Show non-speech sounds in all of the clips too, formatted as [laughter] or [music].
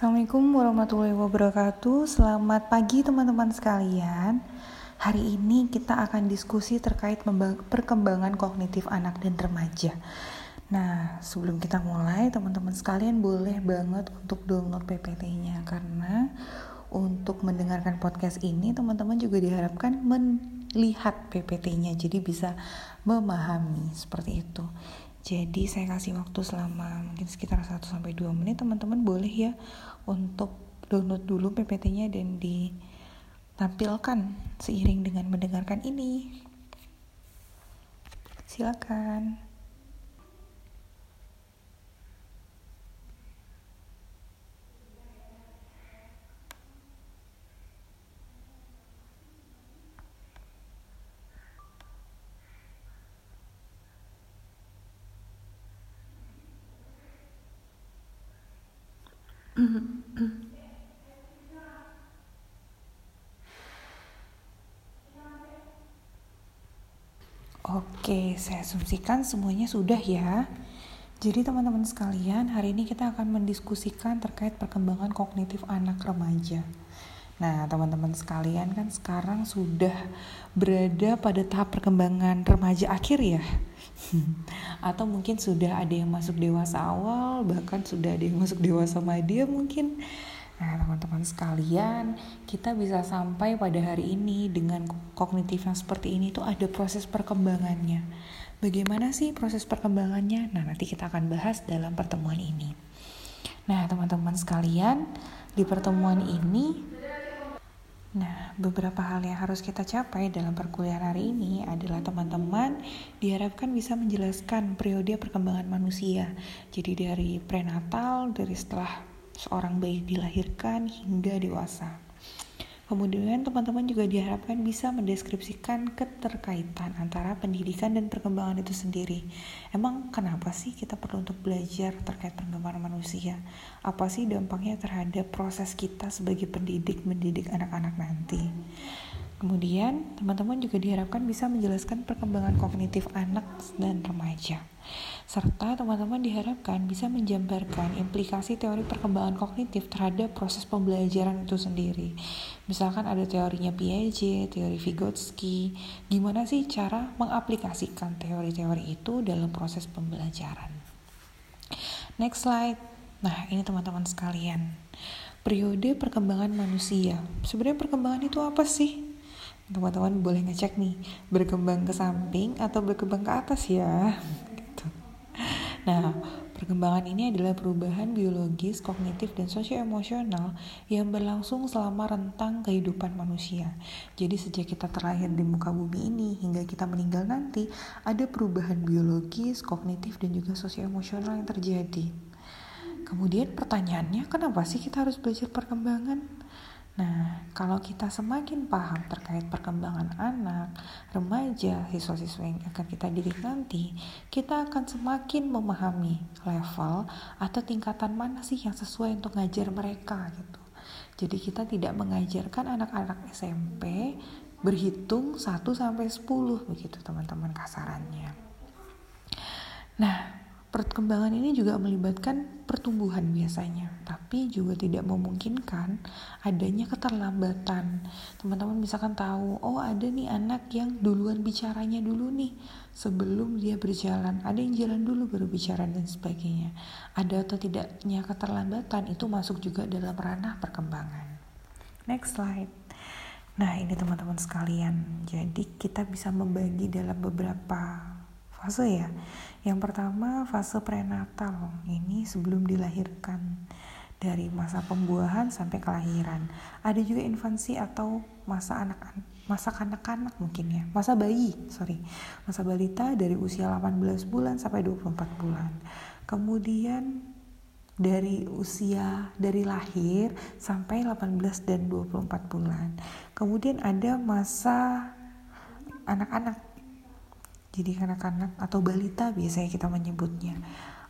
Assalamualaikum warahmatullahi wabarakatuh. Selamat pagi teman-teman sekalian. Hari ini kita akan diskusi terkait perkembangan kognitif anak dan remaja. Nah, sebelum kita mulai, teman-teman sekalian boleh banget untuk download PPT-nya karena untuk mendengarkan podcast ini teman-teman juga diharapkan melihat PPT-nya jadi bisa memahami seperti itu. Jadi saya kasih waktu selama mungkin sekitar 1 sampai 2 menit teman-teman boleh ya untuk download dulu PPT-nya dan ditampilkan seiring dengan mendengarkan ini. Silakan. Oke, saya asumsikan semuanya sudah ya. Jadi teman-teman sekalian, hari ini kita akan mendiskusikan terkait perkembangan kognitif anak remaja. Nah, teman-teman sekalian kan sekarang sudah berada pada tahap perkembangan remaja akhir ya. [laughs] Atau mungkin sudah ada yang masuk dewasa awal, bahkan sudah ada yang masuk dewasa media mungkin. Nah, teman-teman sekalian, kita bisa sampai pada hari ini dengan kognitif yang seperti ini tuh ada proses perkembangannya. Bagaimana sih proses perkembangannya? Nah, nanti kita akan bahas dalam pertemuan ini. Nah, teman-teman sekalian, di pertemuan ini Nah, beberapa hal yang harus kita capai dalam perkuliahan hari ini adalah teman-teman diharapkan bisa menjelaskan periode perkembangan manusia. Jadi dari prenatal, dari setelah seorang bayi dilahirkan hingga dewasa. Kemudian teman-teman juga diharapkan bisa mendeskripsikan keterkaitan antara pendidikan dan perkembangan itu sendiri. Emang kenapa sih kita perlu untuk belajar terkait perkembangan manusia? Apa sih dampaknya terhadap proses kita sebagai pendidik mendidik anak-anak nanti? Kemudian teman-teman juga diharapkan bisa menjelaskan perkembangan kognitif anak dan remaja serta teman-teman diharapkan bisa menjabarkan implikasi teori perkembangan kognitif terhadap proses pembelajaran itu sendiri. Misalkan ada teorinya Piaget, teori Vygotsky, gimana sih cara mengaplikasikan teori-teori itu dalam proses pembelajaran. Next slide. Nah, ini teman-teman sekalian. Periode perkembangan manusia. Sebenarnya perkembangan itu apa sih? Teman-teman boleh ngecek nih, berkembang ke samping atau berkembang ke atas ya. Nah, perkembangan ini adalah perubahan biologis, kognitif, dan sosio-emosional yang berlangsung selama rentang kehidupan manusia. Jadi sejak kita terlahir di muka bumi ini hingga kita meninggal nanti, ada perubahan biologis, kognitif, dan juga sosio-emosional yang terjadi. Kemudian pertanyaannya, kenapa sih kita harus belajar perkembangan? Nah, kalau kita semakin paham terkait perkembangan anak, remaja, siswa-siswa yang akan kita didik nanti, kita akan semakin memahami level atau tingkatan mana sih yang sesuai untuk ngajar mereka gitu. Jadi kita tidak mengajarkan anak-anak SMP berhitung 1 sampai 10 begitu teman-teman kasarannya. Nah, Perkembangan ini juga melibatkan pertumbuhan biasanya, tapi juga tidak memungkinkan adanya keterlambatan. Teman-teman misalkan tahu, oh ada nih anak yang duluan bicaranya dulu nih sebelum dia berjalan. Ada yang jalan dulu baru bicara dan sebagainya. Ada atau tidaknya keterlambatan itu masuk juga dalam ranah perkembangan. Next slide. Nah ini teman-teman sekalian, jadi kita bisa membagi dalam beberapa fase ya. Yang pertama fase prenatal. Ini sebelum dilahirkan dari masa pembuahan sampai kelahiran. Ada juga infansi atau masa anak masa kanak-kanak mungkin ya. Masa bayi, sorry. Masa balita dari usia 18 bulan sampai 24 bulan. Kemudian dari usia dari lahir sampai 18 dan 24 bulan. Kemudian ada masa anak-anak jadi anak-anak atau balita biasanya kita menyebutnya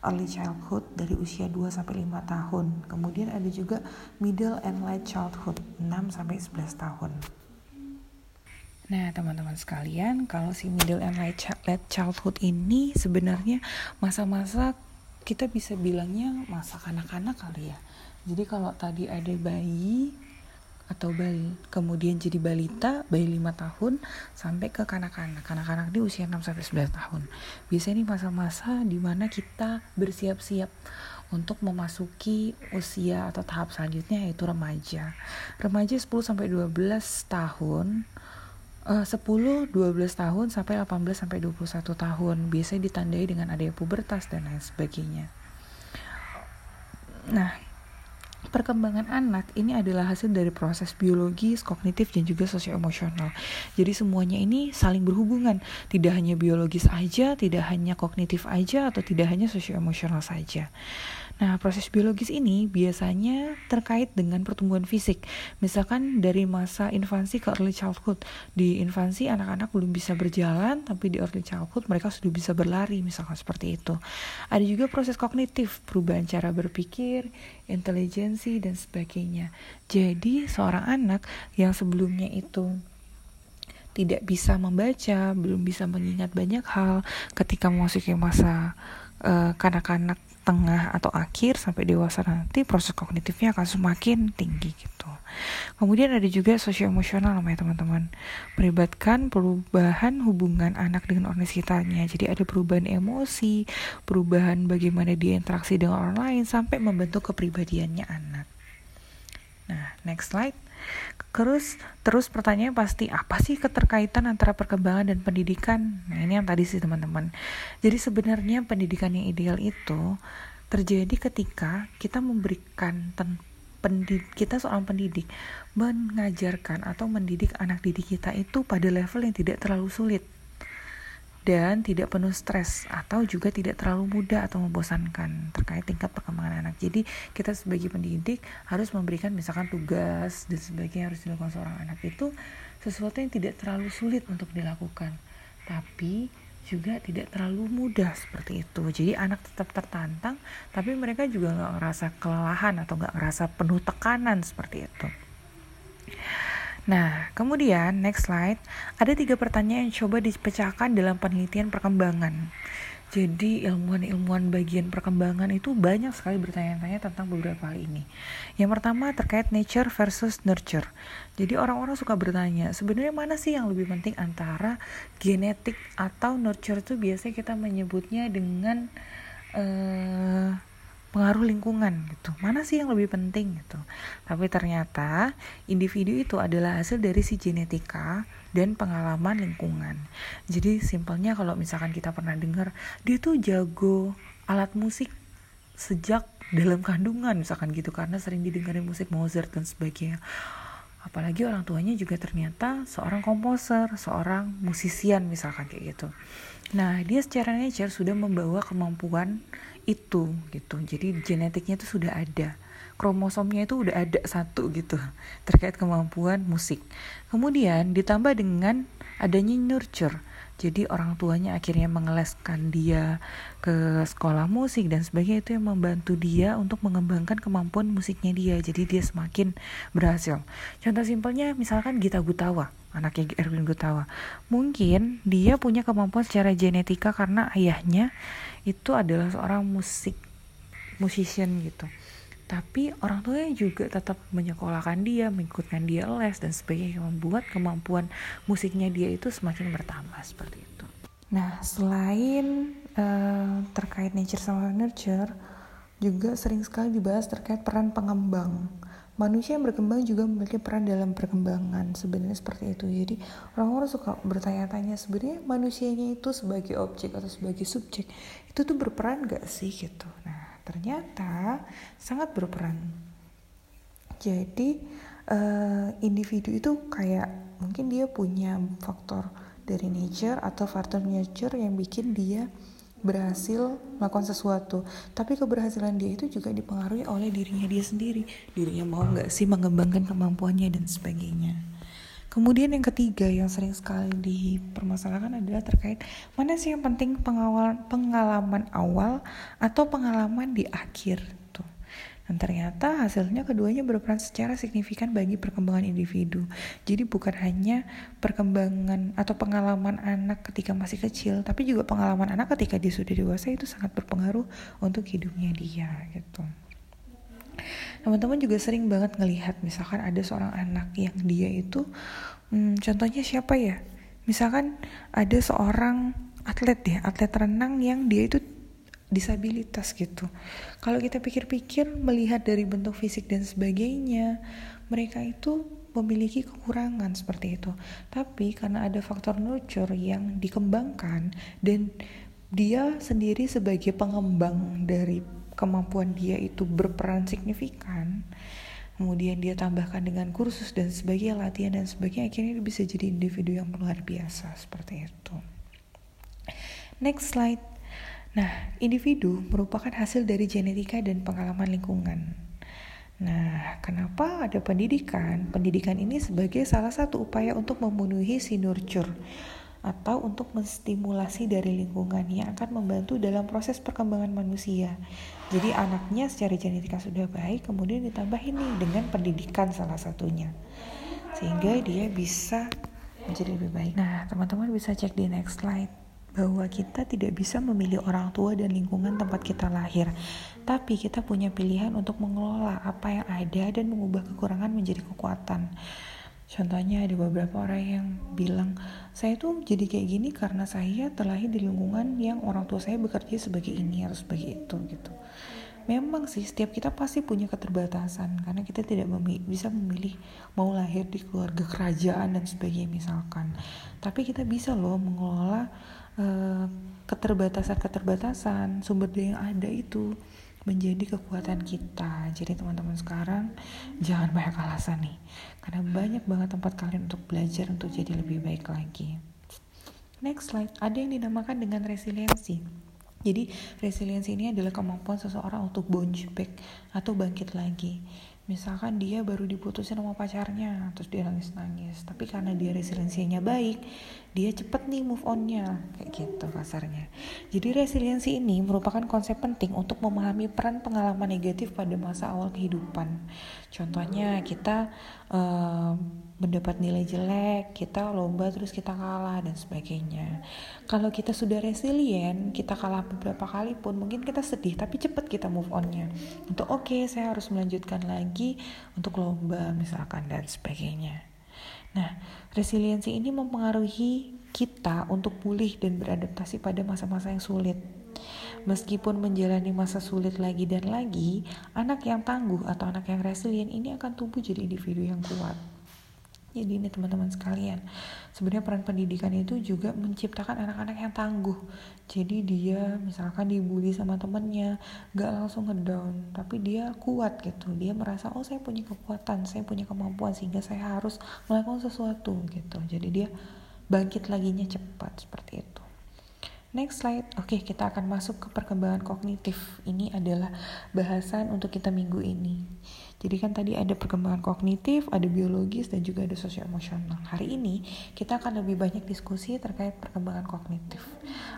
early childhood dari usia 2 sampai 5 tahun. Kemudian ada juga middle and late childhood 6 sampai 11 tahun. Nah, teman-teman sekalian, kalau si middle and late childhood ini sebenarnya masa-masa kita bisa bilangnya masa kanak-kanak kali ya. Jadi kalau tadi ada bayi atau bal kemudian jadi balita bayi 5 tahun sampai ke kanak-kanak. Kanak-kanak di usia 6 sampai 11 tahun. Biasanya ini masa-masa di mana kita bersiap-siap untuk memasuki usia atau tahap selanjutnya yaitu remaja. Remaja 10 sampai 12 tahun uh, 10 12 tahun sampai 18 sampai 21 tahun. Biasanya ditandai dengan adanya pubertas dan lain sebagainya. Nah perkembangan anak ini adalah hasil dari proses biologis, kognitif, dan juga sosio-emosional. Jadi semuanya ini saling berhubungan, tidak hanya biologis aja, tidak hanya kognitif aja, atau tidak hanya sosio-emosional saja. Nah, proses biologis ini biasanya terkait dengan pertumbuhan fisik. Misalkan dari masa infansi ke early childhood. Di infansi anak-anak belum bisa berjalan, tapi di early childhood mereka sudah bisa berlari, misalkan seperti itu. Ada juga proses kognitif, perubahan cara berpikir, intelijensi, dan sebagainya. Jadi, seorang anak yang sebelumnya itu tidak bisa membaca, belum bisa mengingat banyak hal ketika memasuki masa uh, kanak-kanak tengah atau akhir sampai dewasa nanti proses kognitifnya akan semakin tinggi gitu. Kemudian ada juga sosio emosional namanya teman-teman. Melibatkan perubahan hubungan anak dengan orang sekitarnya. Jadi ada perubahan emosi, perubahan bagaimana dia interaksi dengan orang lain sampai membentuk kepribadiannya anak. Nah, next slide. Terus terus pertanyaannya pasti apa sih keterkaitan antara perkembangan dan pendidikan? Nah, ini yang tadi sih teman-teman. Jadi sebenarnya pendidikan yang ideal itu terjadi ketika kita memberikan pendidik kita seorang pendidik mengajarkan atau mendidik anak didik kita itu pada level yang tidak terlalu sulit dan tidak penuh stres atau juga tidak terlalu mudah atau membosankan terkait tingkat perkembangan anak. Jadi kita sebagai pendidik harus memberikan misalkan tugas dan sebagainya harus dilakukan seorang anak itu sesuatu yang tidak terlalu sulit untuk dilakukan, tapi juga tidak terlalu mudah seperti itu. Jadi anak tetap tertantang, tapi mereka juga nggak ngerasa kelelahan atau nggak ngerasa penuh tekanan seperti itu. Nah, kemudian next slide, ada tiga pertanyaan yang coba dipecahkan dalam penelitian perkembangan. Jadi ilmuwan-ilmuwan bagian perkembangan itu banyak sekali bertanya-tanya tentang beberapa hal ini. Yang pertama terkait nature versus nurture. Jadi orang-orang suka bertanya, sebenarnya mana sih yang lebih penting antara genetik atau nurture itu biasanya kita menyebutnya dengan uh, pengaruh lingkungan gitu. Mana sih yang lebih penting gitu? Tapi ternyata individu itu adalah hasil dari si genetika dan pengalaman lingkungan. Jadi simpelnya kalau misalkan kita pernah dengar dia tuh jago alat musik sejak dalam kandungan misalkan gitu. Karena sering didengarin musik Mozart dan sebagainya apalagi orang tuanya juga ternyata seorang komposer seorang musisian misalkan kayak gitu. Nah dia secara nature sudah membawa kemampuan itu gitu. Jadi genetiknya itu sudah ada. Kromosomnya itu udah ada satu gitu terkait kemampuan musik. Kemudian ditambah dengan adanya nurture jadi orang tuanya akhirnya mengeleskan dia ke sekolah musik dan sebagainya itu yang membantu dia untuk mengembangkan kemampuan musiknya dia. Jadi dia semakin berhasil. Contoh simpelnya misalkan Gita Gutawa anaknya Erwin Gutawa. Mungkin dia punya kemampuan secara genetika karena ayahnya itu adalah seorang musik musician gitu tapi orang tuanya juga tetap menyekolahkan dia, mengikutkan dia les dan sebagainya yang membuat kemampuan musiknya dia itu semakin bertambah seperti itu. Nah, selain uh, terkait nature sama nurture, juga sering sekali dibahas terkait peran pengembang. Manusia yang berkembang juga memiliki peran dalam perkembangan, sebenarnya seperti itu. Jadi orang-orang suka bertanya-tanya sebenarnya manusianya itu sebagai objek atau sebagai subjek itu tuh berperan gak sih gitu. Nah, ternyata sangat berperan. Jadi uh, individu itu kayak mungkin dia punya faktor dari nature atau faktor nature yang bikin dia berhasil melakukan sesuatu. Tapi keberhasilan dia itu juga dipengaruhi oleh dirinya dia sendiri. Dirinya mau nggak sih mengembangkan kemampuannya dan sebagainya Kemudian yang ketiga yang sering sekali dipermasalahkan adalah terkait mana sih yang penting pengawal, pengalaman awal atau pengalaman di akhir tuh. Dan ternyata hasilnya keduanya berperan secara signifikan bagi perkembangan individu. Jadi bukan hanya perkembangan atau pengalaman anak ketika masih kecil, tapi juga pengalaman anak ketika dia sudah dewasa itu sangat berpengaruh untuk hidupnya dia gitu. Teman-teman juga sering banget ngelihat misalkan ada seorang anak yang dia itu hmm, contohnya siapa ya? Misalkan ada seorang atlet ya atlet renang yang dia itu disabilitas gitu. Kalau kita pikir-pikir melihat dari bentuk fisik dan sebagainya mereka itu memiliki kekurangan seperti itu. Tapi karena ada faktor nurture yang dikembangkan dan dia sendiri sebagai pengembang dari kemampuan dia itu berperan signifikan kemudian dia tambahkan dengan kursus dan sebagainya latihan dan sebagainya akhirnya dia bisa jadi individu yang luar biasa seperti itu next slide nah individu merupakan hasil dari genetika dan pengalaman lingkungan Nah, kenapa ada pendidikan? Pendidikan ini sebagai salah satu upaya untuk memenuhi si nurture atau untuk menstimulasi dari lingkungan yang akan membantu dalam proses perkembangan manusia. Jadi anaknya secara genetika sudah baik, kemudian ditambah ini dengan pendidikan salah satunya. Sehingga dia bisa menjadi lebih baik. Nah, teman-teman bisa cek di next slide bahwa kita tidak bisa memilih orang tua dan lingkungan tempat kita lahir. Tapi kita punya pilihan untuk mengelola apa yang ada dan mengubah kekurangan menjadi kekuatan. Contohnya ada beberapa orang yang bilang, saya tuh jadi kayak gini karena saya terlahir di lingkungan yang orang tua saya bekerja sebagai ini atau sebagai itu gitu. Memang sih setiap kita pasti punya keterbatasan karena kita tidak memi bisa memilih mau lahir di keluarga kerajaan dan sebagainya misalkan. Tapi kita bisa loh mengelola uh, keterbatasan-keterbatasan sumber daya yang ada itu menjadi kekuatan kita. Jadi teman-teman sekarang jangan banyak alasan nih. Karena banyak banget tempat kalian untuk belajar untuk jadi lebih baik lagi. Next slide, ada yang dinamakan dengan resiliensi. Jadi resiliensi ini adalah kemampuan seseorang untuk bounce back atau bangkit lagi. Misalkan dia baru diputusin sama pacarnya terus dia nangis nangis tapi karena dia resiliensinya baik dia cepet nih move onnya. Kayak gitu kasarnya. Jadi resiliensi ini merupakan konsep penting untuk memahami peran pengalaman negatif pada masa awal kehidupan. Contohnya kita uh, mendapat nilai jelek, kita lomba terus kita kalah dan sebagainya. Kalau kita sudah resilient, kita kalah beberapa kali pun mungkin kita sedih tapi cepat kita move onnya. Untuk oke, okay, saya harus melanjutkan lagi untuk lomba misalkan dan sebagainya. Nah, resiliensi ini mempengaruhi kita untuk pulih dan beradaptasi pada masa-masa yang sulit. Meskipun menjalani masa sulit lagi dan lagi, anak yang tangguh atau anak yang resilient ini akan tumbuh jadi individu yang kuat. Jadi ini teman-teman sekalian, sebenarnya peran pendidikan itu juga menciptakan anak-anak yang tangguh. Jadi dia misalkan dibully sama temennya, gak langsung ngedown, tapi dia kuat gitu. Dia merasa oh saya punya kekuatan, saya punya kemampuan sehingga saya harus melakukan sesuatu gitu. Jadi dia bangkit laginya cepat seperti itu. Next slide, oke kita akan masuk ke perkembangan kognitif. Ini adalah bahasan untuk kita minggu ini. Jadi kan tadi ada perkembangan kognitif, ada biologis, dan juga ada sosio emosional. Hari ini kita akan lebih banyak diskusi terkait perkembangan kognitif.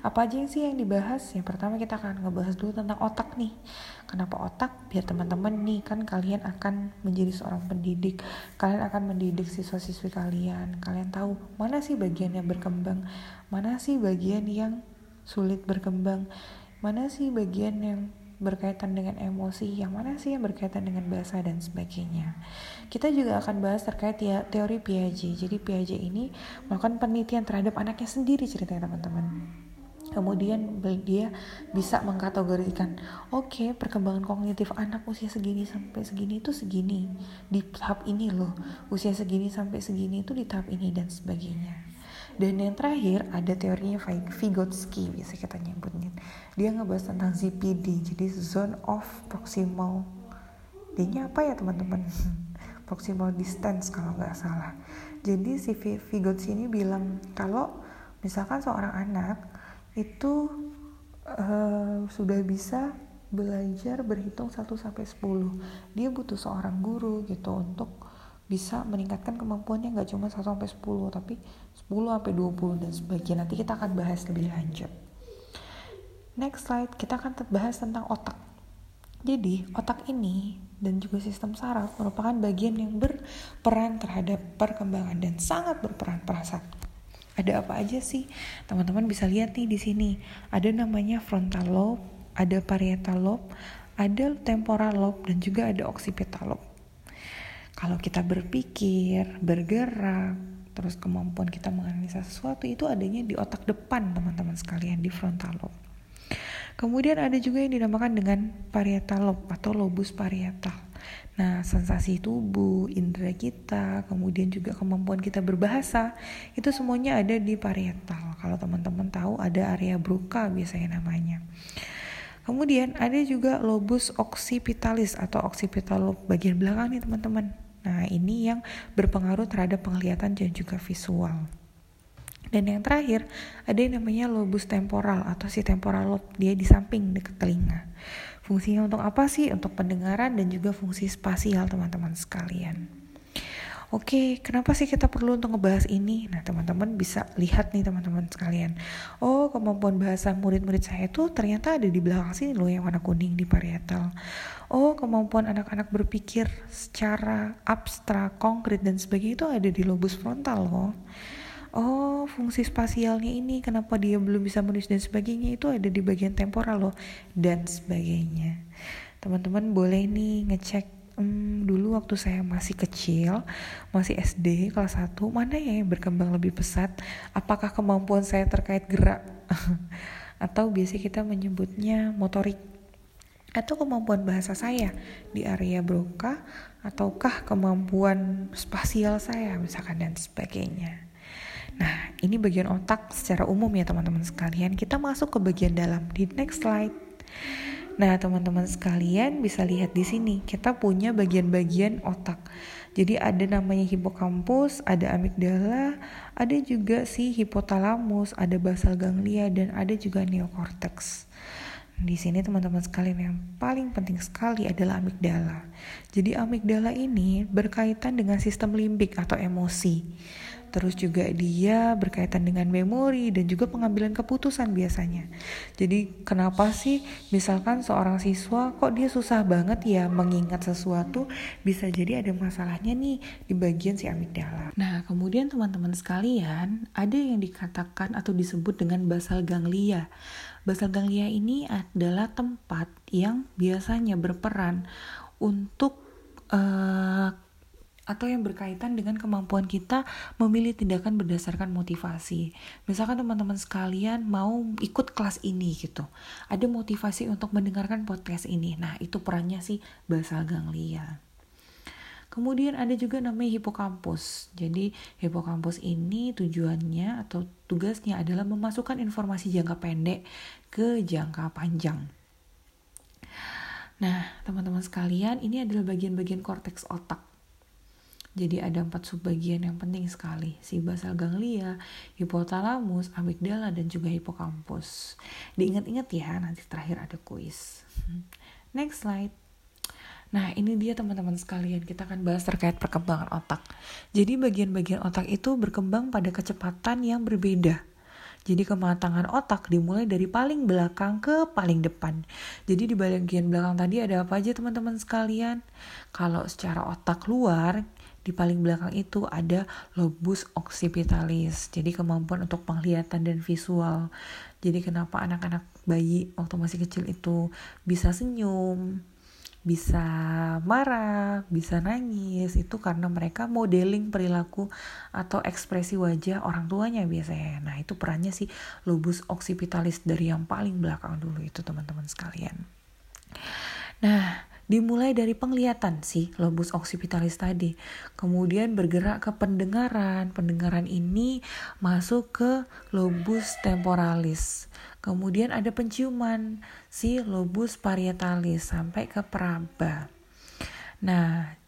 Apa aja sih yang dibahas? Yang pertama kita akan ngebahas dulu tentang otak nih. Kenapa otak? Biar teman-teman nih kan kalian akan menjadi seorang pendidik. Kalian akan mendidik siswa-siswi kalian. Kalian tahu mana sih bagian yang berkembang, mana sih bagian yang sulit berkembang, mana sih bagian yang berkaitan dengan emosi, yang mana sih yang berkaitan dengan bahasa dan sebagainya. Kita juga akan bahas terkait ya, teori Piaget. Jadi Piaget ini melakukan penelitian terhadap anaknya sendiri ceritanya teman-teman. Kemudian dia bisa mengkategorikan, oke okay, perkembangan kognitif anak usia segini sampai segini itu segini di tahap ini loh, usia segini sampai segini itu di tahap ini dan sebagainya. Dan yang terakhir ada teorinya Vygotsky bisa kita nyebutnya. Dia ngebahas tentang ZPD, jadi Zone of Proximal. D-nya apa ya teman-teman? [laughs] Proximal Distance kalau nggak salah. Jadi si Vygotsky ini bilang kalau misalkan seorang anak itu uh, sudah bisa belajar berhitung 1 sampai 10. Dia butuh seorang guru gitu untuk bisa meningkatkan kemampuannya nggak cuma 1 sampai 10 tapi 10 sampai 20 dan sebagainya. Nanti kita akan bahas lebih lanjut. Next slide, kita akan bahas tentang otak. Jadi, otak ini dan juga sistem saraf merupakan bagian yang berperan terhadap perkembangan dan sangat berperan perasaan. Ada apa aja sih? Teman-teman bisa lihat nih di sini. Ada namanya frontal lobe, ada parietal lobe, ada temporal lobe dan juga ada occipital lobe. Kalau kita berpikir, bergerak, terus kemampuan kita menganalisa sesuatu itu adanya di otak depan teman-teman sekalian di frontal lobe. Kemudian ada juga yang dinamakan dengan parietal lobe atau lobus parietal. Nah, sensasi tubuh, indera kita, kemudian juga kemampuan kita berbahasa, itu semuanya ada di parietal. Kalau teman-teman tahu ada area Broca biasanya namanya. Kemudian ada juga lobus occipitalis atau occipital lobe bagian belakang nih teman-teman. Nah, ini yang berpengaruh terhadap penglihatan dan juga visual. Dan yang terakhir, ada yang namanya lobus temporal atau si temporal lobe, dia di samping dekat telinga. Fungsinya untuk apa sih? Untuk pendengaran dan juga fungsi spasial teman-teman sekalian. Oke, kenapa sih kita perlu untuk ngebahas ini? Nah, teman-teman bisa lihat nih teman-teman sekalian. Oh, kemampuan bahasa murid-murid saya itu ternyata ada di belakang sini loh yang warna kuning di parietal. Oh, kemampuan anak-anak berpikir secara abstrak, konkret dan sebagainya itu ada di lobus frontal loh. Oh, fungsi spasialnya ini kenapa dia belum bisa menulis dan sebagainya itu ada di bagian temporal loh dan sebagainya. Teman-teman boleh nih ngecek hmm, dulu waktu saya masih kecil, masih SD kelas 1, mana ya yang berkembang lebih pesat? Apakah kemampuan saya terkait gerak? [laughs] Atau biasa kita menyebutnya motorik? Atau kemampuan bahasa saya di area Broca? Ataukah kemampuan spasial saya misalkan dan sebagainya? Nah, ini bagian otak secara umum ya teman-teman sekalian. Kita masuk ke bagian dalam di next slide. Nah, teman-teman sekalian bisa lihat di sini, kita punya bagian-bagian otak. Jadi ada namanya hipokampus, ada amigdala, ada juga si hipotalamus, ada basal ganglia dan ada juga neokortex. Di sini teman-teman sekalian yang paling penting sekali adalah amigdala. Jadi amigdala ini berkaitan dengan sistem limbik atau emosi. Terus juga dia berkaitan dengan memori dan juga pengambilan keputusan biasanya. Jadi kenapa sih misalkan seorang siswa kok dia susah banget ya mengingat sesuatu bisa jadi ada masalahnya nih di bagian si amigdala. Nah kemudian teman-teman sekalian ada yang dikatakan atau disebut dengan basal ganglia. Basal ganglia ini adalah tempat yang biasanya berperan untuk uh, atau yang berkaitan dengan kemampuan kita memilih tindakan berdasarkan motivasi. Misalkan teman-teman sekalian mau ikut kelas ini gitu. Ada motivasi untuk mendengarkan podcast ini. Nah, itu perannya sih basal ganglia. Kemudian ada juga namanya hipokampus. Jadi hipokampus ini tujuannya atau tugasnya adalah memasukkan informasi jangka pendek ke jangka panjang. Nah, teman-teman sekalian, ini adalah bagian-bagian korteks otak jadi ada empat subbagian yang penting sekali, si basal ganglia, hipotalamus, amigdala, dan juga hipokampus. Diingat-ingat ya, nanti terakhir ada kuis. Next slide. Nah, ini dia teman-teman sekalian, kita akan bahas terkait perkembangan otak. Jadi bagian-bagian otak itu berkembang pada kecepatan yang berbeda. Jadi kematangan otak dimulai dari paling belakang ke paling depan. Jadi di bagian belakang tadi ada apa aja teman-teman sekalian? Kalau secara otak luar, di paling belakang itu ada lobus occipitalis. Jadi kemampuan untuk penglihatan dan visual. Jadi kenapa anak-anak bayi waktu masih kecil itu bisa senyum, bisa marah, bisa nangis itu karena mereka modeling perilaku atau ekspresi wajah orang tuanya biasanya. Nah, itu perannya sih lobus occipitalis dari yang paling belakang dulu itu teman-teman sekalian. Nah, dimulai dari penglihatan sih lobus occipitalis tadi. Kemudian bergerak ke pendengaran. Pendengaran ini masuk ke lobus temporalis. Kemudian ada penciuman si lobus parietalis sampai ke peraba. Nah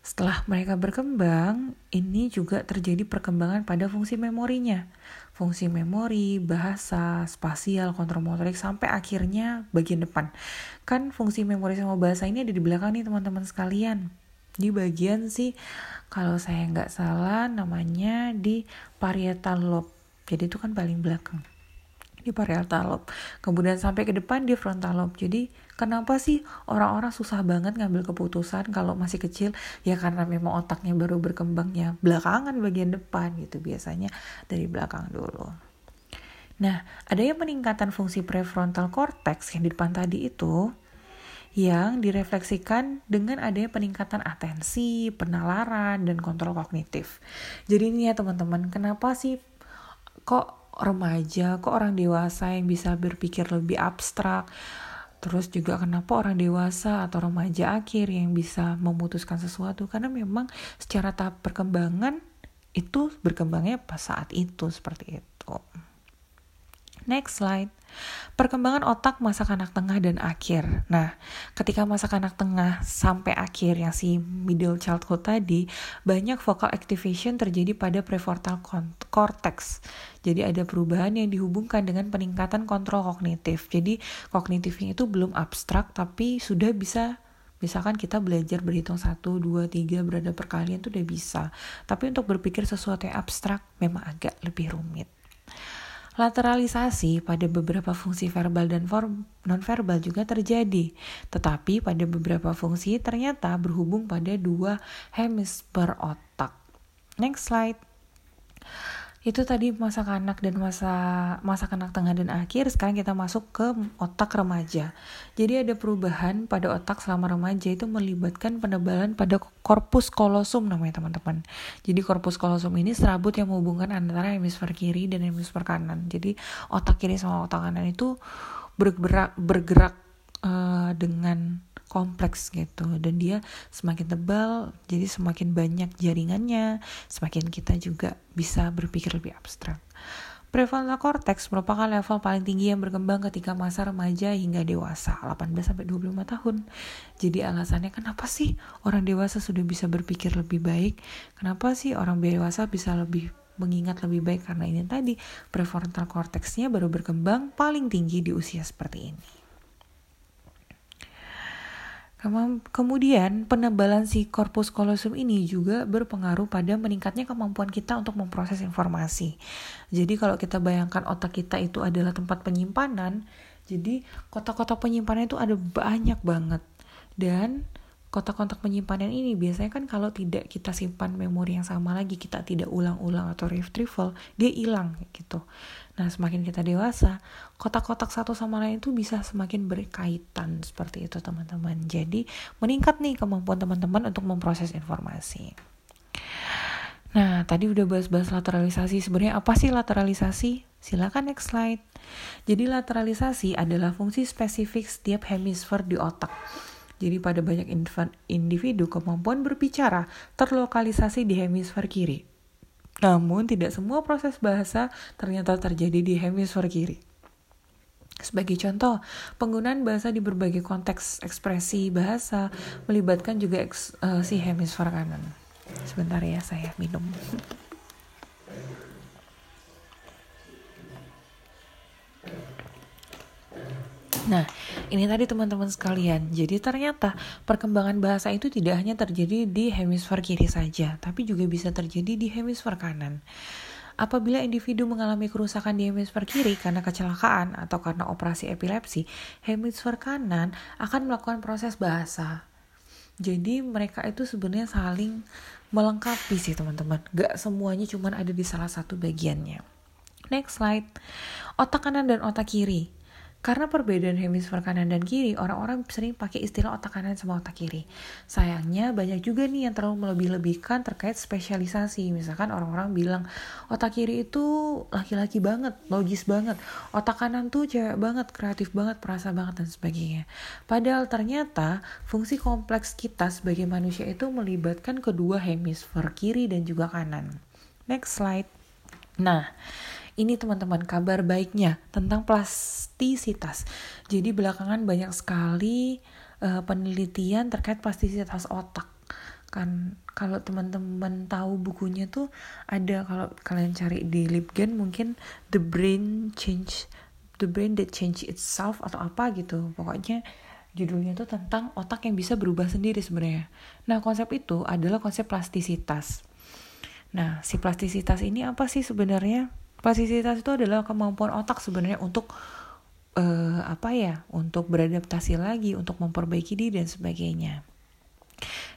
setelah mereka berkembang, ini juga terjadi perkembangan pada fungsi memorinya fungsi memori, bahasa, spasial, kontrol motorik sampai akhirnya bagian depan. Kan fungsi memori sama bahasa ini ada di belakang nih teman-teman sekalian. Di bagian sih kalau saya nggak salah namanya di parietal lobe. Jadi itu kan paling belakang di parietal lobe. Kemudian sampai ke depan di frontal lobe. Jadi kenapa sih orang-orang susah banget ngambil keputusan kalau masih kecil? Ya karena memang otaknya baru berkembangnya belakangan bagian depan gitu biasanya dari belakang dulu. Nah, ada yang peningkatan fungsi prefrontal cortex yang di depan tadi itu yang direfleksikan dengan adanya peningkatan atensi, penalaran, dan kontrol kognitif. Jadi ini ya teman-teman, kenapa sih kok remaja, kok orang dewasa yang bisa berpikir lebih abstrak, terus juga kenapa orang dewasa atau remaja akhir yang bisa memutuskan sesuatu karena memang secara tahap perkembangan itu berkembangnya pas saat itu seperti itu. Next slide. Perkembangan otak masa kanak tengah dan akhir. Nah, ketika masa kanak tengah sampai akhir yang si middle childhood tadi, banyak vocal activation terjadi pada prefrontal cortex. Jadi ada perubahan yang dihubungkan dengan peningkatan kontrol kognitif. Jadi kognitifnya itu belum abstrak tapi sudah bisa Misalkan kita belajar berhitung 1, 2, 3 berada perkalian itu udah bisa. Tapi untuk berpikir sesuatu yang abstrak memang agak lebih rumit. Lateralisasi pada beberapa fungsi verbal dan nonverbal juga terjadi, tetapi pada beberapa fungsi ternyata berhubung pada dua hemisfer otak. Next slide itu tadi masa kanak dan masa masa kanak tengah dan akhir sekarang kita masuk ke otak remaja. Jadi ada perubahan pada otak selama remaja itu melibatkan penebalan pada korpus kolosum namanya teman-teman. Jadi korpus kolosum ini serabut yang menghubungkan antara hemisfer kiri dan hemisfer kanan. Jadi otak kiri sama otak kanan itu bergerak bergerak uh, dengan kompleks gitu dan dia semakin tebal jadi semakin banyak jaringannya semakin kita juga bisa berpikir lebih abstrak Prefrontal cortex merupakan level paling tinggi yang berkembang ketika masa remaja hingga dewasa, 18 sampai 25 tahun. Jadi alasannya kenapa sih orang dewasa sudah bisa berpikir lebih baik? Kenapa sih orang dewasa bisa lebih mengingat lebih baik karena ini tadi prefrontal cortexnya baru berkembang paling tinggi di usia seperti ini. Kemudian penebalan si korpus kolosum ini juga berpengaruh pada meningkatnya kemampuan kita untuk memproses informasi. Jadi kalau kita bayangkan otak kita itu adalah tempat penyimpanan, jadi kotak-kotak penyimpanan itu ada banyak banget. Dan kotak-kotak penyimpanan ini biasanya kan kalau tidak kita simpan memori yang sama lagi kita tidak ulang-ulang atau retrieval dia hilang gitu nah semakin kita dewasa kotak-kotak satu sama lain itu bisa semakin berkaitan seperti itu teman-teman jadi meningkat nih kemampuan teman-teman untuk memproses informasi Nah, tadi udah bahas-bahas lateralisasi. Sebenarnya apa sih lateralisasi? Silakan next slide. Jadi lateralisasi adalah fungsi spesifik setiap hemisfer di otak jadi pada banyak individu kemampuan berbicara terlokalisasi di hemisfer kiri. Namun tidak semua proses bahasa ternyata terjadi di hemisfer kiri. Sebagai contoh, penggunaan bahasa di berbagai konteks ekspresi bahasa melibatkan juga eks, uh, si hemisfer kanan. Sebentar ya, saya minum. [laughs] Nah, ini tadi teman-teman sekalian. Jadi ternyata perkembangan bahasa itu tidak hanya terjadi di hemisfer kiri saja, tapi juga bisa terjadi di hemisfer kanan. Apabila individu mengalami kerusakan di hemisfer kiri karena kecelakaan atau karena operasi epilepsi, hemisfer kanan akan melakukan proses bahasa. Jadi mereka itu sebenarnya saling melengkapi sih teman-teman. Gak semuanya cuma ada di salah satu bagiannya. Next slide. Otak kanan dan otak kiri. Karena perbedaan hemisfer kanan dan kiri, orang-orang sering pakai istilah otak kanan sama otak kiri. Sayangnya banyak juga nih yang terlalu melebih-lebihkan terkait spesialisasi. Misalkan orang-orang bilang otak kiri itu laki-laki banget, logis banget. Otak kanan tuh cewek banget, kreatif banget, perasa banget dan sebagainya. Padahal ternyata fungsi kompleks kita sebagai manusia itu melibatkan kedua hemisfer kiri dan juga kanan. Next slide. Nah, ini teman-teman kabar baiknya tentang plastisitas. Jadi belakangan banyak sekali uh, penelitian terkait plastisitas otak. Kan kalau teman-teman tahu bukunya tuh ada kalau kalian cari di Lipgen mungkin The Brain Change The Brain That Change Itself atau apa gitu. Pokoknya judulnya tuh tentang otak yang bisa berubah sendiri sebenarnya. Nah, konsep itu adalah konsep plastisitas. Nah, si plastisitas ini apa sih sebenarnya? Plastisitas itu adalah kemampuan otak sebenarnya untuk uh, apa ya, untuk beradaptasi lagi, untuk memperbaiki diri dan sebagainya.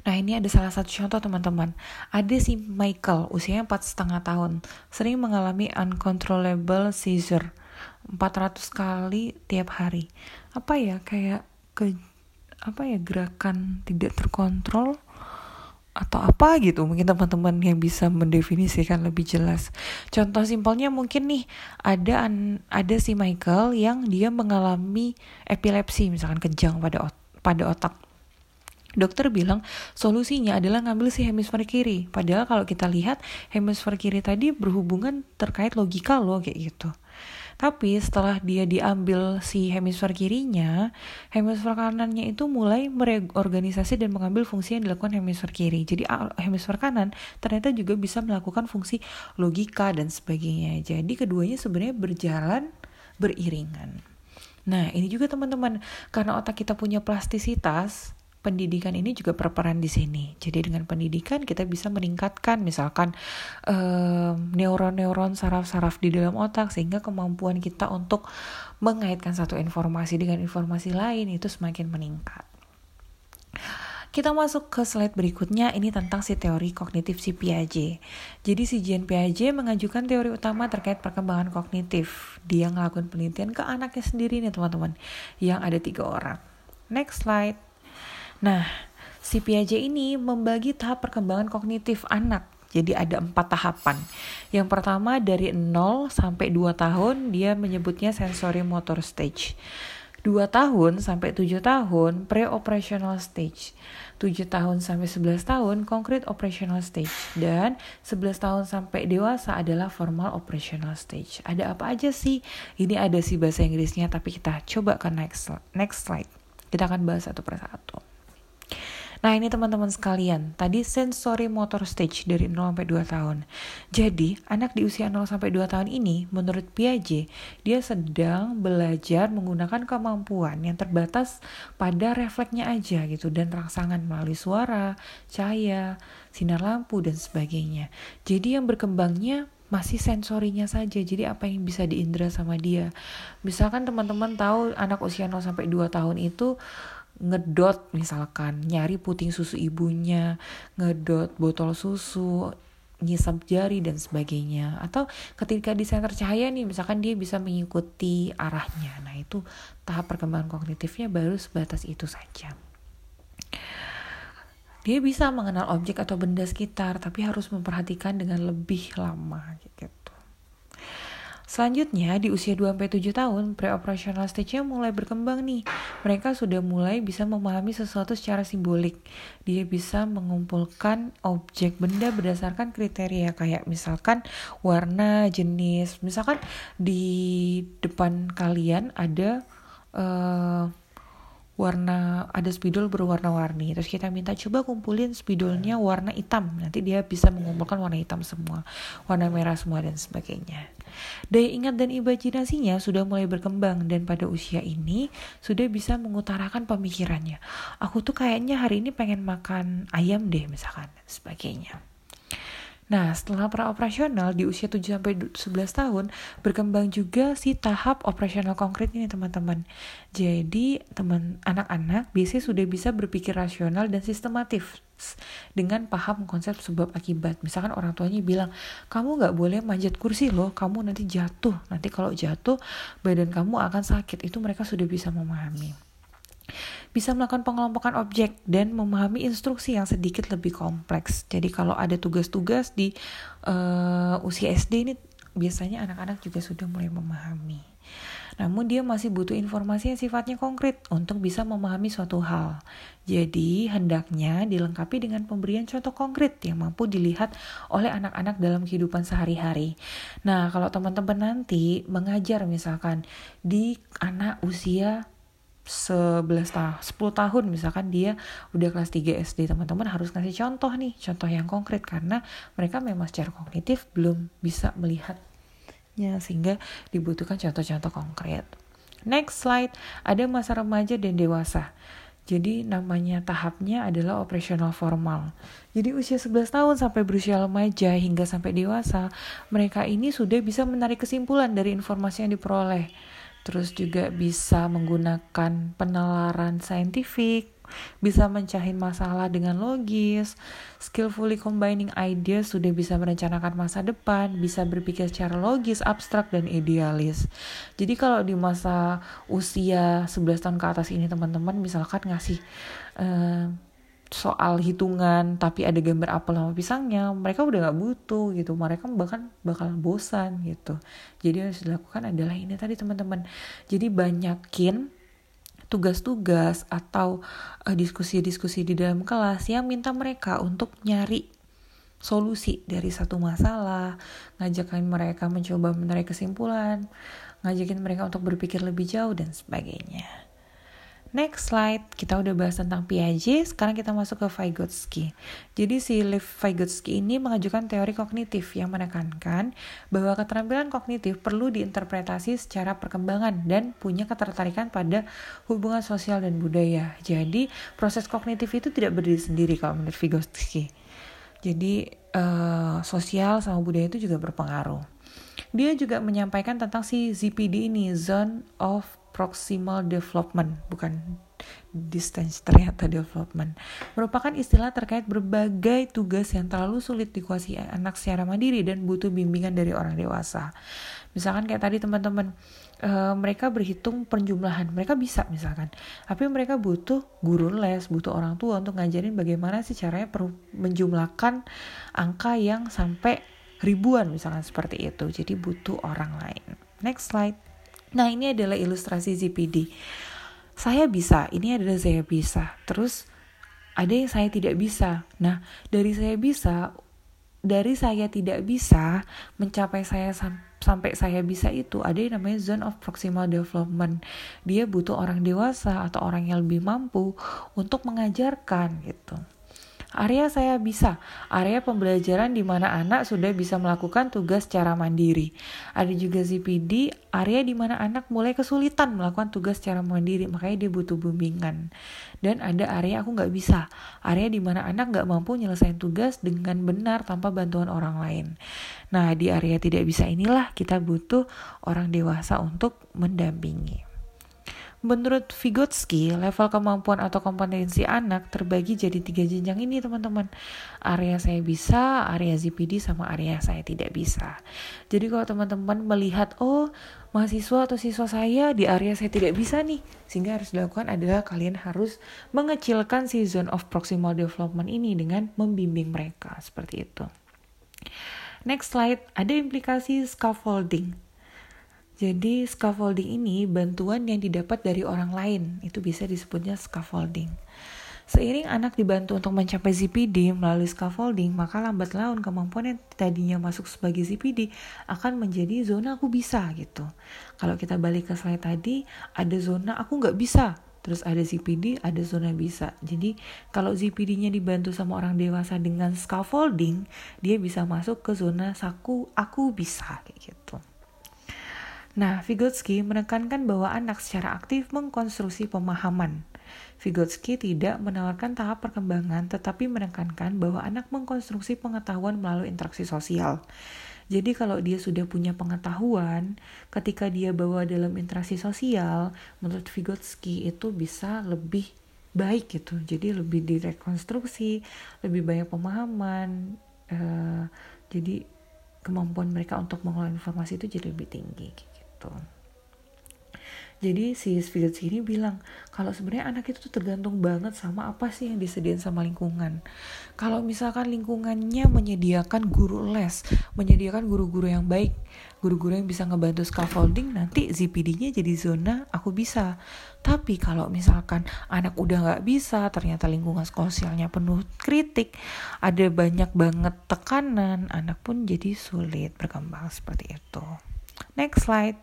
Nah ini ada salah satu contoh teman-teman. Ada si Michael, usianya empat setengah tahun, sering mengalami uncontrollable seizure 400 kali tiap hari. Apa ya kayak ke apa ya gerakan tidak terkontrol atau apa gitu. Mungkin teman-teman yang bisa mendefinisikan lebih jelas. Contoh simpelnya mungkin nih ada an, ada si Michael yang dia mengalami epilepsi misalkan kejang pada ot pada otak. Dokter bilang solusinya adalah ngambil si hemisfer kiri. Padahal kalau kita lihat hemisfer kiri tadi berhubungan terkait logika loh kayak gitu tapi setelah dia diambil si hemisfer kirinya, hemisfer kanannya itu mulai mereorganisasi dan mengambil fungsi yang dilakukan hemisfer kiri. Jadi hemisfer kanan ternyata juga bisa melakukan fungsi logika dan sebagainya. Jadi keduanya sebenarnya berjalan beriringan. Nah, ini juga teman-teman, karena otak kita punya plastisitas, pendidikan ini juga berperan di sini. Jadi dengan pendidikan kita bisa meningkatkan misalkan neuron-neuron saraf-saraf di dalam otak sehingga kemampuan kita untuk mengaitkan satu informasi dengan informasi lain itu semakin meningkat. Kita masuk ke slide berikutnya, ini tentang si teori kognitif si Piaget. Jadi si Jean Piaget mengajukan teori utama terkait perkembangan kognitif. Dia ngelakuin penelitian ke anaknya sendiri nih teman-teman, yang ada tiga orang. Next slide. Nah, si Piaget ini membagi tahap perkembangan kognitif anak. Jadi ada empat tahapan. Yang pertama dari 0 sampai 2 tahun dia menyebutnya sensory motor stage. 2 tahun sampai 7 tahun pre-operational stage. 7 tahun sampai 11 tahun concrete operational stage dan 11 tahun sampai dewasa adalah formal operational stage. Ada apa aja sih? Ini ada sih bahasa Inggrisnya tapi kita coba ke next next slide. Kita akan bahas satu persatu. Nah ini teman-teman sekalian, tadi sensory motor stage dari 0 sampai 2 tahun. Jadi anak di usia 0 sampai 2 tahun ini menurut Piaget, dia sedang belajar menggunakan kemampuan yang terbatas pada refleksnya aja gitu dan rangsangan melalui suara, cahaya, sinar lampu dan sebagainya. Jadi yang berkembangnya masih sensorinya saja jadi apa yang bisa diindra sama dia misalkan teman-teman tahu anak usia 0 sampai 2 tahun itu ngedot misalkan nyari puting susu ibunya ngedot botol susu nyisap jari dan sebagainya. Atau ketika di center cahaya nih misalkan dia bisa mengikuti arahnya. Nah itu tahap perkembangan kognitifnya baru sebatas itu saja. Dia bisa mengenal objek atau benda sekitar tapi harus memperhatikan dengan lebih lama gitu Selanjutnya, di usia 2-7 tahun, pre-operational stage-nya mulai berkembang nih. Mereka sudah mulai bisa memahami sesuatu secara simbolik. Dia bisa mengumpulkan objek benda berdasarkan kriteria kayak misalkan warna, jenis. Misalkan di depan kalian ada uh, warna ada spidol berwarna-warni terus kita minta coba kumpulin spidolnya warna hitam nanti dia bisa mengumpulkan warna hitam semua warna merah semua dan sebagainya daya ingat dan imajinasinya sudah mulai berkembang dan pada usia ini sudah bisa mengutarakan pemikirannya. Aku tuh kayaknya hari ini pengen makan ayam deh misalkan sebagainya Nah, setelah praoperasional di usia 7 sampai 11 tahun berkembang juga si tahap operasional konkret ini teman-teman. Jadi, teman anak-anak biasanya sudah bisa berpikir rasional dan sistematif dengan paham konsep sebab akibat. Misalkan orang tuanya bilang, kamu nggak boleh manjat kursi loh, kamu nanti jatuh. Nanti kalau jatuh, badan kamu akan sakit. Itu mereka sudah bisa memahami bisa melakukan pengelompokan objek dan memahami instruksi yang sedikit lebih kompleks. Jadi kalau ada tugas-tugas di uh, usia SD ini biasanya anak-anak juga sudah mulai memahami. Namun dia masih butuh informasi yang sifatnya konkret untuk bisa memahami suatu hal. Jadi hendaknya dilengkapi dengan pemberian contoh konkret yang mampu dilihat oleh anak-anak dalam kehidupan sehari-hari. Nah, kalau teman-teman nanti mengajar misalkan di anak usia 11 tahun, 10 tahun misalkan dia udah kelas 3 SD, teman-teman harus ngasih contoh nih, contoh yang konkret karena mereka memang secara kognitif belum bisa melihatnya sehingga dibutuhkan contoh-contoh konkret. Next slide, ada masa remaja dan dewasa. Jadi namanya tahapnya adalah operasional formal. Jadi usia 11 tahun sampai berusia remaja hingga sampai dewasa, mereka ini sudah bisa menarik kesimpulan dari informasi yang diperoleh terus juga bisa menggunakan penalaran saintifik, bisa mencahin masalah dengan logis, skillfully combining ideas, sudah bisa merencanakan masa depan, bisa berpikir secara logis, abstrak, dan idealis. Jadi kalau di masa usia 11 tahun ke atas ini teman-teman misalkan ngasih uh, soal hitungan tapi ada gambar apel sama pisangnya mereka udah gak butuh gitu. Mereka bahkan bakal bosan gitu. Jadi yang harus dilakukan adalah ini tadi teman-teman. Jadi banyakin tugas-tugas atau uh, diskusi-diskusi di dalam kelas yang minta mereka untuk nyari solusi dari satu masalah, ngajakin mereka mencoba menarik kesimpulan, ngajakin mereka untuk berpikir lebih jauh dan sebagainya. Next slide, kita udah bahas tentang Piaget, sekarang kita masuk ke Vygotsky. Jadi si Lev Vygotsky ini mengajukan teori kognitif yang menekankan bahwa keterampilan kognitif perlu diinterpretasi secara perkembangan dan punya ketertarikan pada hubungan sosial dan budaya. Jadi proses kognitif itu tidak berdiri sendiri kalau menurut Vygotsky. Jadi uh, sosial sama budaya itu juga berpengaruh. Dia juga menyampaikan tentang si ZPD ini, Zone of proximal development, bukan distance ternyata development, merupakan istilah terkait berbagai tugas yang terlalu sulit dikuasai anak secara mandiri dan butuh bimbingan dari orang dewasa. Misalkan kayak tadi teman-teman, uh, mereka berhitung penjumlahan, mereka bisa misalkan, tapi mereka butuh guru les, butuh orang tua untuk ngajarin bagaimana sih caranya menjumlahkan angka yang sampai ribuan misalkan seperti itu. Jadi butuh orang lain. Next slide. Nah ini adalah ilustrasi ZPD. Saya bisa, ini adalah saya bisa. Terus ada yang saya tidak bisa. Nah dari saya bisa, dari saya tidak bisa mencapai saya sam sampai saya bisa itu ada yang namanya zone of proximal development. Dia butuh orang dewasa atau orang yang lebih mampu untuk mengajarkan gitu. Area saya bisa, area pembelajaran di mana anak sudah bisa melakukan tugas secara mandiri. Ada juga ZPD, area di mana anak mulai kesulitan melakukan tugas secara mandiri, makanya dia butuh bimbingan. Dan ada area aku nggak bisa, area di mana anak nggak mampu nyelesain tugas dengan benar tanpa bantuan orang lain. Nah, di area tidak bisa inilah kita butuh orang dewasa untuk mendampingi. Menurut Vygotsky, level kemampuan atau kompetensi anak terbagi jadi tiga jenjang ini teman-teman. Area saya bisa, area ZPD, sama area saya tidak bisa. Jadi kalau teman-teman melihat, oh mahasiswa atau siswa saya di area saya tidak bisa nih, sehingga harus dilakukan adalah kalian harus mengecilkan si zone of proximal development ini dengan membimbing mereka, seperti itu. Next slide, ada implikasi scaffolding. Jadi scaffolding ini bantuan yang didapat dari orang lain, itu bisa disebutnya scaffolding. Seiring anak dibantu untuk mencapai ZPD melalui scaffolding, maka lambat laun kemampuan yang tadinya masuk sebagai ZPD akan menjadi zona aku bisa gitu. Kalau kita balik ke slide tadi, ada zona aku nggak bisa, terus ada ZPD, ada zona bisa. Jadi kalau ZPD-nya dibantu sama orang dewasa dengan scaffolding, dia bisa masuk ke zona saku aku bisa kayak gitu. Nah, Vygotsky menekankan bahwa anak secara aktif mengkonstruksi pemahaman. Vygotsky tidak menawarkan tahap perkembangan, tetapi menekankan bahwa anak mengkonstruksi pengetahuan melalui interaksi sosial. Jadi kalau dia sudah punya pengetahuan, ketika dia bawa dalam interaksi sosial, menurut Vygotsky itu bisa lebih baik gitu. Jadi lebih direkonstruksi, lebih banyak pemahaman. Uh, jadi kemampuan mereka untuk mengolah informasi itu jadi lebih tinggi gitu jadi si Spirits ini bilang kalau sebenarnya anak itu tuh tergantung banget sama apa sih yang disediain sama lingkungan. Kalau misalkan lingkungannya menyediakan guru les, menyediakan guru-guru yang baik, guru-guru yang bisa ngebantu scaffolding, nanti ZPD-nya jadi zona aku bisa. Tapi kalau misalkan anak udah nggak bisa, ternyata lingkungan sosialnya penuh kritik, ada banyak banget tekanan, anak pun jadi sulit berkembang seperti itu. Next slide.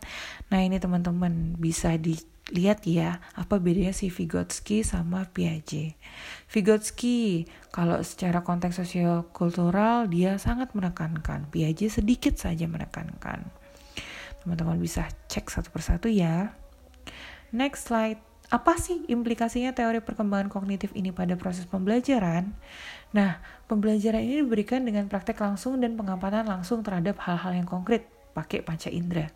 Nah ini teman-teman bisa dilihat ya apa bedanya si Vygotsky sama Piaget. Vygotsky kalau secara konteks sosiokultural dia sangat menekankan, Piaget sedikit saja menekankan. Teman-teman bisa cek satu persatu ya. Next slide. Apa sih implikasinya teori perkembangan kognitif ini pada proses pembelajaran? Nah, pembelajaran ini diberikan dengan praktek langsung dan pengamatan langsung terhadap hal-hal yang konkret pakai panca indera.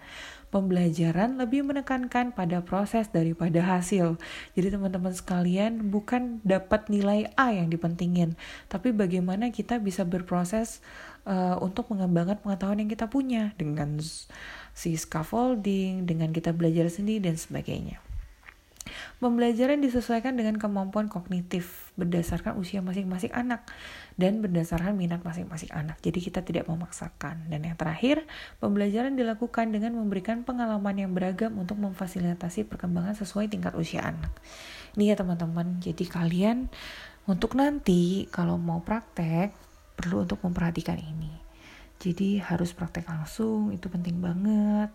pembelajaran lebih menekankan pada proses daripada hasil. Jadi teman-teman sekalian bukan dapat nilai A yang dipentingin, tapi bagaimana kita bisa berproses uh, untuk mengembangkan pengetahuan yang kita punya dengan si scaffolding, dengan kita belajar sendiri dan sebagainya. Pembelajaran disesuaikan dengan kemampuan kognitif berdasarkan usia masing-masing anak dan berdasarkan minat masing-masing anak. Jadi kita tidak memaksakan. Dan yang terakhir, pembelajaran dilakukan dengan memberikan pengalaman yang beragam untuk memfasilitasi perkembangan sesuai tingkat usia anak. Ini ya teman-teman. Jadi kalian untuk nanti kalau mau praktek perlu untuk memperhatikan ini. Jadi harus praktek langsung, itu penting banget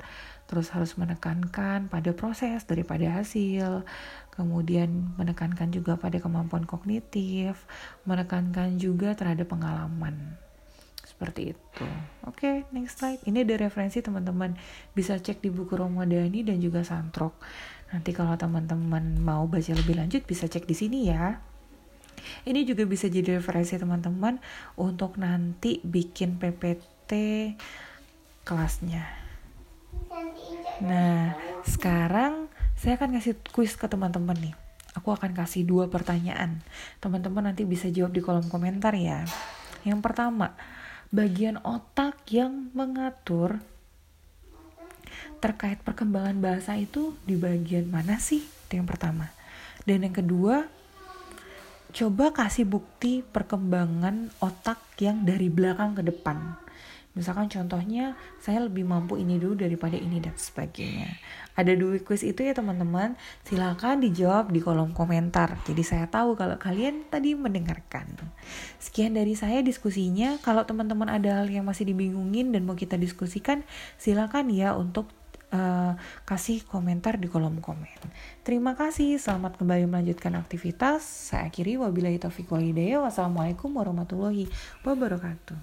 terus harus menekankan pada proses daripada hasil, kemudian menekankan juga pada kemampuan kognitif, menekankan juga terhadap pengalaman. Seperti itu. Oke, okay, next slide. Ini ada referensi teman-teman. Bisa cek di buku Romadani dan juga Santrok. Nanti kalau teman-teman mau baca lebih lanjut bisa cek di sini ya. Ini juga bisa jadi referensi teman-teman untuk nanti bikin PPT kelasnya. Nah, sekarang saya akan kasih kuis ke teman-teman nih. Aku akan kasih dua pertanyaan. Teman-teman nanti bisa jawab di kolom komentar ya. Yang pertama, bagian otak yang mengatur terkait perkembangan bahasa itu di bagian mana sih? Itu yang pertama. Dan yang kedua, coba kasih bukti perkembangan otak yang dari belakang ke depan Misalkan contohnya saya lebih mampu ini dulu daripada ini dan sebagainya. Ada dua quiz itu ya teman-teman. Silahkan dijawab di kolom komentar. Jadi saya tahu kalau kalian tadi mendengarkan. Sekian dari saya diskusinya. Kalau teman-teman ada hal yang masih dibingungin dan mau kita diskusikan, silakan ya untuk uh, kasih komentar di kolom komen. Terima kasih, selamat kembali melanjutkan aktivitas. Saya akhiri wabillahi taufiq walhidayah. Wassalamualaikum warahmatullahi wabarakatuh.